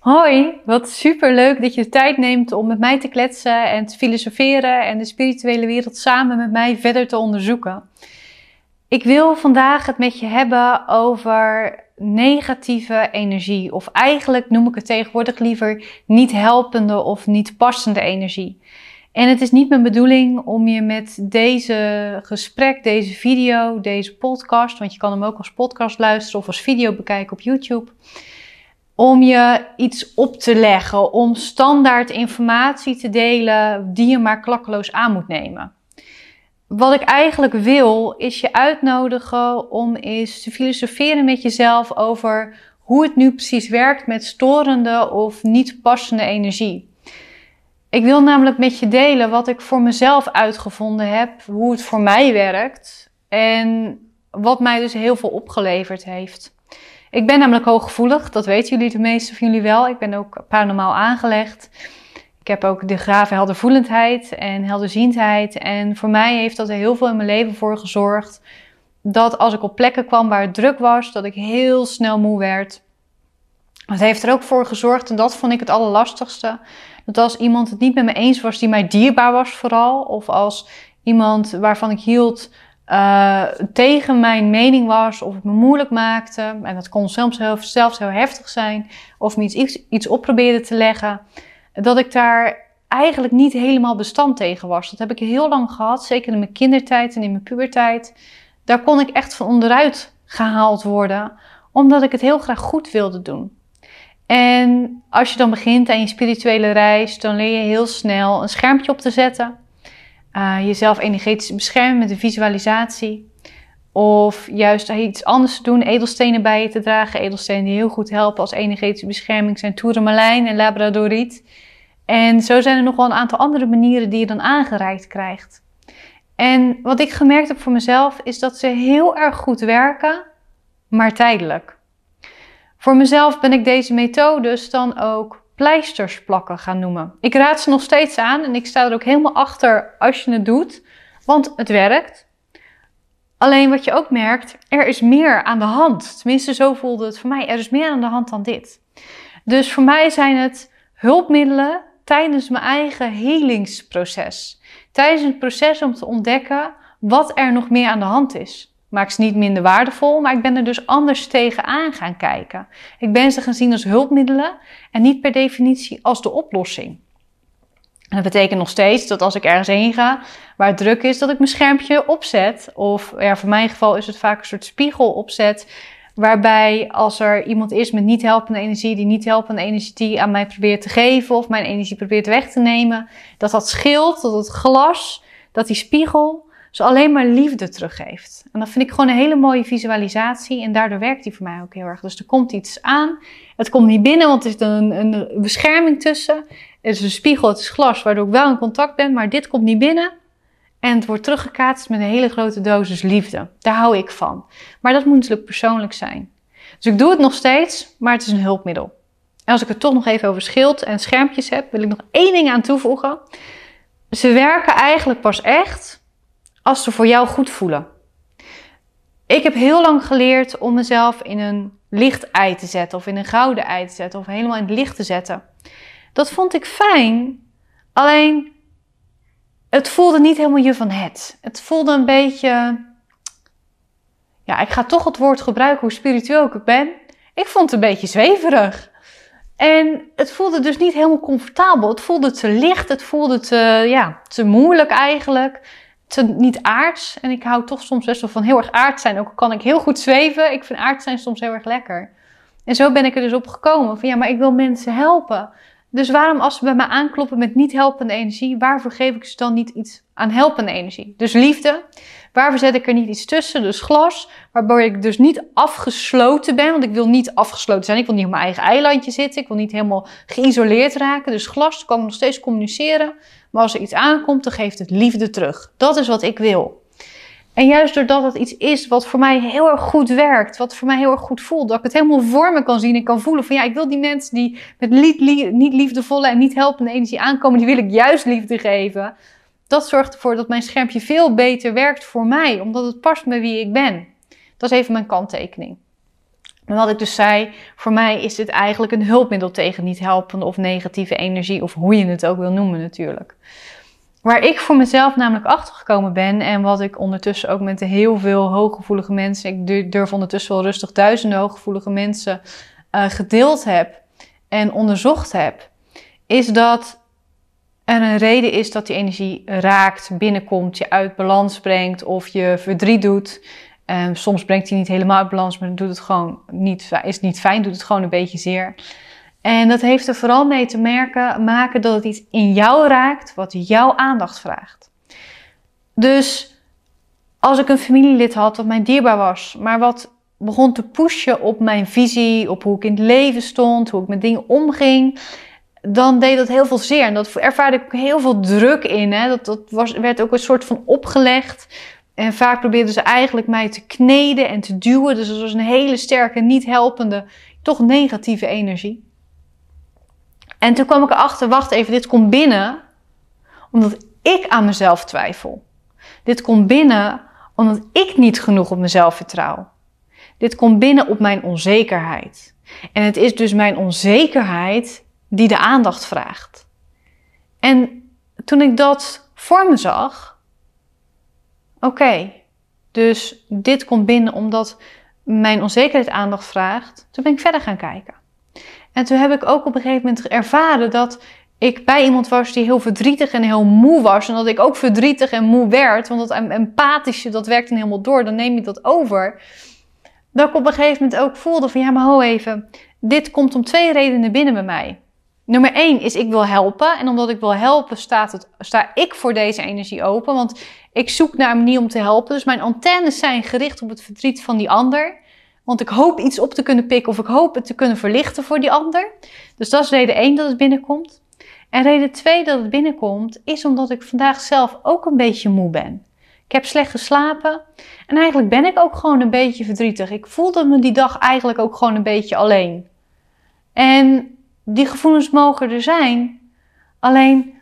Hoi, wat super leuk dat je de tijd neemt om met mij te kletsen en te filosoferen en de spirituele wereld samen met mij verder te onderzoeken. Ik wil vandaag het met je hebben over negatieve energie, of eigenlijk noem ik het tegenwoordig liever niet helpende of niet passende energie. En het is niet mijn bedoeling om je met deze gesprek, deze video, deze podcast, want je kan hem ook als podcast luisteren of als video bekijken op YouTube om je iets op te leggen, om standaard informatie te delen die je maar klakkeloos aan moet nemen. Wat ik eigenlijk wil, is je uitnodigen om eens te filosoferen met jezelf over hoe het nu precies werkt met storende of niet passende energie. Ik wil namelijk met je delen wat ik voor mezelf uitgevonden heb, hoe het voor mij werkt en wat mij dus heel veel opgeleverd heeft. Ik ben namelijk hooggevoelig, dat weten jullie de meeste van jullie wel. Ik ben ook paranormaal aangelegd. Ik heb ook de grave heldervoelendheid en helderziendheid. En voor mij heeft dat er heel veel in mijn leven voor gezorgd. Dat als ik op plekken kwam waar het druk was, dat ik heel snel moe werd. Het heeft er ook voor gezorgd, en dat vond ik het allerlastigste, dat als iemand het niet met me eens was die mij dierbaar was vooral, of als iemand waarvan ik hield uh, tegen mijn mening was of het me moeilijk maakte. En dat kon soms heel, zelfs heel heftig zijn. Of me iets, iets op probeerde te leggen. Dat ik daar eigenlijk niet helemaal bestand tegen was. Dat heb ik heel lang gehad. Zeker in mijn kindertijd en in mijn puberteit. Daar kon ik echt van onderuit gehaald worden. Omdat ik het heel graag goed wilde doen. En als je dan begint aan je spirituele reis, dan leer je heel snel een schermpje op te zetten. Uh, jezelf energetisch beschermen met een visualisatie. Of juist iets anders te doen, edelstenen bij je te dragen. Edelstenen die heel goed helpen als energetische bescherming zijn tourmalijn en labradoriet. En zo zijn er nog wel een aantal andere manieren die je dan aangereikt krijgt. En wat ik gemerkt heb voor mezelf is dat ze heel erg goed werken, maar tijdelijk. Voor mezelf ben ik deze methodes dan ook pleisters plakken gaan noemen. Ik raad ze nog steeds aan en ik sta er ook helemaal achter als je het doet, want het werkt. Alleen wat je ook merkt, er is meer aan de hand. Tenminste, zo voelde het voor mij. Er is meer aan de hand dan dit. Dus voor mij zijn het hulpmiddelen tijdens mijn eigen helingsproces. Tijdens het proces om te ontdekken wat er nog meer aan de hand is maakt ze niet minder waardevol, maar ik ben er dus anders tegenaan gaan kijken. Ik ben ze gaan zien als hulpmiddelen en niet per definitie als de oplossing. En dat betekent nog steeds dat als ik ergens heen ga waar het druk is, dat ik mijn schermpje opzet. Of ja, voor mijn geval is het vaak een soort spiegel opzet. Waarbij als er iemand is met niet helpende energie, die niet helpende energie aan mij probeert te geven of mijn energie probeert weg te nemen, dat dat scheelt, dat het glas, dat die spiegel ze alleen maar liefde teruggeeft. En dat vind ik gewoon een hele mooie visualisatie en daardoor werkt die voor mij ook heel erg. Dus er komt iets aan, het komt niet binnen, want er zit een, een bescherming tussen. Het is een spiegel, het is glas, waardoor ik wel in contact ben, maar dit komt niet binnen. En het wordt teruggekaatst met een hele grote dosis liefde. Daar hou ik van. Maar dat moet natuurlijk persoonlijk zijn. Dus ik doe het nog steeds, maar het is een hulpmiddel. En als ik het toch nog even over schild en schermpjes heb, wil ik nog één ding aan toevoegen. Ze werken eigenlijk pas echt als ze voor jou goed voelen. Ik heb heel lang geleerd om mezelf in een licht ei te zetten, of in een gouden ei te zetten, of helemaal in het licht te zetten. Dat vond ik fijn, alleen het voelde niet helemaal je van het. Het voelde een beetje. Ja, ik ga toch het woord gebruiken hoe spiritueel ik ben. Ik vond het een beetje zweverig. En het voelde dus niet helemaal comfortabel. Het voelde te licht, het voelde te, ja, te moeilijk eigenlijk te niet aards. En ik hou toch soms best wel van heel erg aard zijn. Ook kan ik heel goed zweven. Ik vind aard zijn soms heel erg lekker. En zo ben ik er dus op gekomen. Van ja, maar ik wil mensen helpen. Dus waarom als ze bij mij aankloppen met niet helpende energie, waarvoor geef ik ze dan niet iets aan helpende energie? Dus liefde. Waarvoor zet ik er niet iets tussen? Dus glas. Waarbij ik dus niet afgesloten ben. Want ik wil niet afgesloten zijn. Ik wil niet op mijn eigen eilandje zitten. Ik wil niet helemaal geïsoleerd raken. Dus glas, kan ik nog steeds communiceren. Maar als er iets aankomt, dan geeft het liefde terug. Dat is wat ik wil. En juist doordat het iets is wat voor mij heel erg goed werkt, wat voor mij heel erg goed voelt, dat ik het helemaal voor me kan zien en kan voelen van ja, ik wil die mensen die met niet liefdevolle en niet helpende energie aankomen, die wil ik juist liefde geven. Dat zorgt ervoor dat mijn schermpje veel beter werkt voor mij, omdat het past bij wie ik ben. Dat is even mijn kanttekening. En wat ik dus zei, voor mij is dit eigenlijk een hulpmiddel tegen niet helpende of negatieve energie, of hoe je het ook wil noemen natuurlijk. Waar ik voor mezelf namelijk achtergekomen ben en wat ik ondertussen ook met heel veel hooggevoelige mensen, ik durf ondertussen wel rustig duizenden hooggevoelige mensen uh, gedeeld heb en onderzocht heb, is dat er een reden is dat die energie raakt, binnenkomt, je uit balans brengt of je verdriet doet. Um, soms brengt hij niet helemaal uit balans, maar doet het gewoon niet, is niet fijn, doet het gewoon een beetje zeer. En dat heeft er vooral mee te merken, maken dat het iets in jou raakt wat jouw aandacht vraagt. Dus als ik een familielid had wat mij dierbaar was, maar wat begon te pushen op mijn visie, op hoe ik in het leven stond, hoe ik met dingen omging, dan deed dat heel veel zeer. En dat ervaarde ik heel veel druk in. Hè. Dat, dat was, werd ook een soort van opgelegd. En vaak probeerden ze eigenlijk mij te kneden en te duwen. Dus het was een hele sterke, niet helpende, toch negatieve energie. En toen kwam ik erachter, wacht even, dit komt binnen omdat ik aan mezelf twijfel. Dit komt binnen omdat ik niet genoeg op mezelf vertrouw. Dit komt binnen op mijn onzekerheid. En het is dus mijn onzekerheid die de aandacht vraagt. En toen ik dat voor me zag, oké, dus dit komt binnen omdat mijn onzekerheid aandacht vraagt, toen ben ik verder gaan kijken. En toen heb ik ook op een gegeven moment ervaren dat ik bij iemand was die heel verdrietig en heel moe was. En dat ik ook verdrietig en moe werd. Want dat empathische, dat werkt dan helemaal door. Dan neem je dat over. Dat ik op een gegeven moment ook voelde van ja, maar ho even. Dit komt om twee redenen binnen bij mij. Nummer één is ik wil helpen. En omdat ik wil helpen staat het, sta ik voor deze energie open. Want ik zoek naar een manier om te helpen. Dus mijn antennes zijn gericht op het verdriet van die ander. Want ik hoop iets op te kunnen pikken of ik hoop het te kunnen verlichten voor die ander. Dus dat is reden één dat het binnenkomt. En reden twee dat het binnenkomt is omdat ik vandaag zelf ook een beetje moe ben. Ik heb slecht geslapen en eigenlijk ben ik ook gewoon een beetje verdrietig. Ik voelde me die dag eigenlijk ook gewoon een beetje alleen. En die gevoelens mogen er zijn. Alleen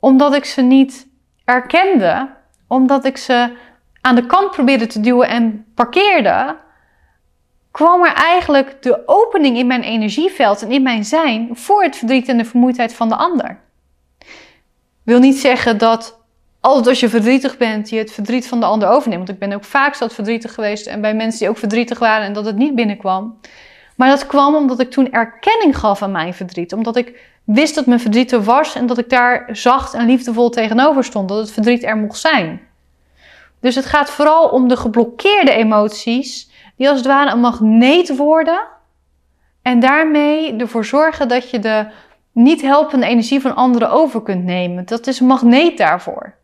omdat ik ze niet erkende, omdat ik ze aan de kant probeerde te duwen en parkeerde, kwam er eigenlijk de opening in mijn energieveld en in mijn zijn voor het verdriet en de vermoeidheid van de ander. Wil niet zeggen dat altijd als je verdrietig bent, je het verdriet van de ander overneemt. Want ik ben ook vaak zat verdrietig geweest en bij mensen die ook verdrietig waren en dat het niet binnenkwam. Maar dat kwam omdat ik toen erkenning gaf aan mijn verdriet. Omdat ik wist dat mijn verdriet er was en dat ik daar zacht en liefdevol tegenover stond. Dat het verdriet er mocht zijn. Dus het gaat vooral om de geblokkeerde emoties, die als het ware een magneet worden. En daarmee ervoor zorgen dat je de niet helpende energie van anderen over kunt nemen. Dat is een magneet daarvoor.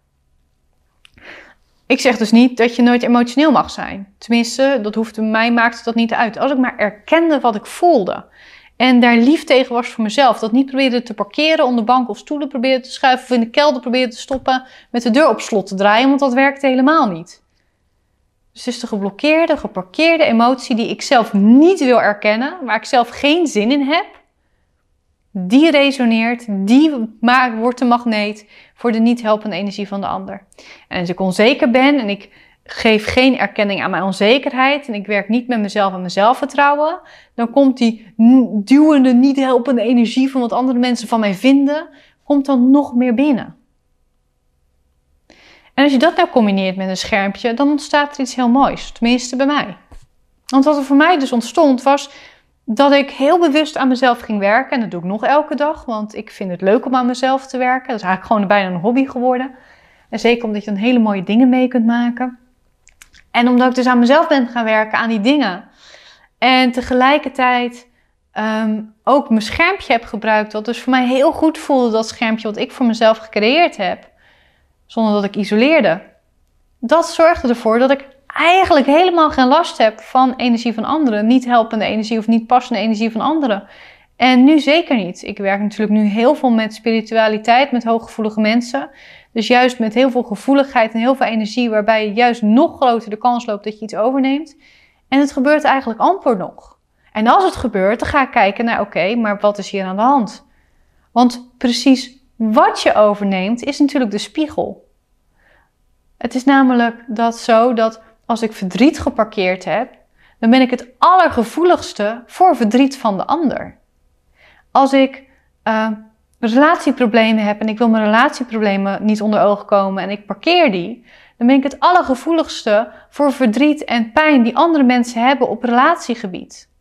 Ik zeg dus niet dat je nooit emotioneel mag zijn. Tenminste, dat hoeft mij maakte dat niet uit. Als ik maar erkende wat ik voelde. En daar lief tegen was voor mezelf. Dat niet probeerde te parkeren, onder bank of stoelen probeerde te schuiven. Of in de kelder probeerde te stoppen met de deur op slot te draaien. Want dat werkte helemaal niet. Dus is de geblokkeerde, geparkeerde emotie die ik zelf niet wil erkennen. Waar ik zelf geen zin in heb die resoneert, die wordt de magneet voor de niet helpende energie van de ander. En als ik onzeker ben en ik geef geen erkenning aan mijn onzekerheid en ik werk niet met mezelf en mijn zelfvertrouwen, dan komt die duwende, niet helpende energie van wat andere mensen van mij vinden, komt dan nog meer binnen. En als je dat nou combineert met een schermpje, dan ontstaat er iets heel moois. Tenminste bij mij. Want wat er voor mij dus ontstond was dat ik heel bewust aan mezelf ging werken. En dat doe ik nog elke dag, want ik vind het leuk om aan mezelf te werken. Dat is eigenlijk gewoon bijna een hobby geworden. En zeker omdat je dan hele mooie dingen mee kunt maken. En omdat ik dus aan mezelf ben gaan werken, aan die dingen. En tegelijkertijd ehm, ook mijn schermpje heb gebruikt. Wat dus voor mij heel goed voelde, dat schermpje wat ik voor mezelf gecreëerd heb. Zonder dat ik isoleerde. Dat zorgde ervoor dat ik eigenlijk helemaal geen last heb van energie van anderen. Niet helpende energie of niet passende energie van anderen. En nu zeker niet. Ik werk natuurlijk nu heel veel met spiritualiteit, met hooggevoelige mensen. Dus juist met heel veel gevoeligheid en heel veel energie, waarbij je juist nog groter de kans loopt dat je iets overneemt. En het gebeurt eigenlijk amper nog. En als het gebeurt, dan ga ik kijken naar, oké, maar wat is hier aan de hand? Want precies wat je overneemt is natuurlijk de spiegel. Het is namelijk dat zo dat als ik verdriet geparkeerd heb, dan ben ik het allergevoeligste voor verdriet van de ander. Als ik uh, relatieproblemen heb en ik wil mijn relatieproblemen niet onder ogen komen en ik parkeer die, dan ben ik het allergevoeligste voor verdriet en pijn die andere mensen hebben op relatiegebied.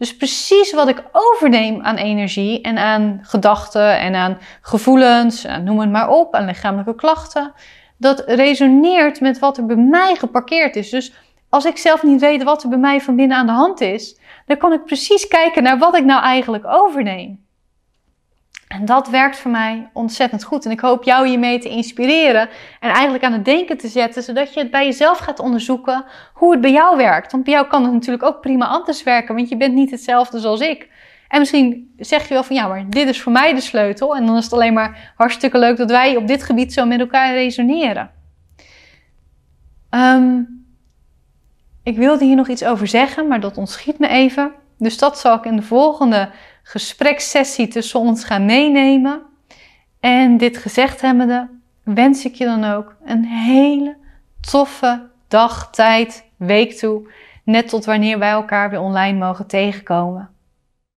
Dus precies wat ik overneem aan energie en aan gedachten en aan gevoelens, noem het maar op, aan lichamelijke klachten, dat resoneert met wat er bij mij geparkeerd is. Dus als ik zelf niet weet wat er bij mij van binnen aan de hand is, dan kan ik precies kijken naar wat ik nou eigenlijk overneem. En dat werkt voor mij ontzettend goed. En ik hoop jou hiermee te inspireren en eigenlijk aan het denken te zetten, zodat je het bij jezelf gaat onderzoeken hoe het bij jou werkt. Want bij jou kan het natuurlijk ook prima anders werken, want je bent niet hetzelfde zoals ik. En misschien zeg je wel van ja, maar dit is voor mij de sleutel. En dan is het alleen maar hartstikke leuk dat wij op dit gebied zo met elkaar resoneren. Um, ik wilde hier nog iets over zeggen, maar dat ontschiet me even. Dus dat zal ik in de volgende gesprekssessie tussen ons gaan meenemen. En dit gezegd hebbende, wens ik je dan ook een hele toffe dag, tijd, week toe. Net tot wanneer wij elkaar weer online mogen tegenkomen.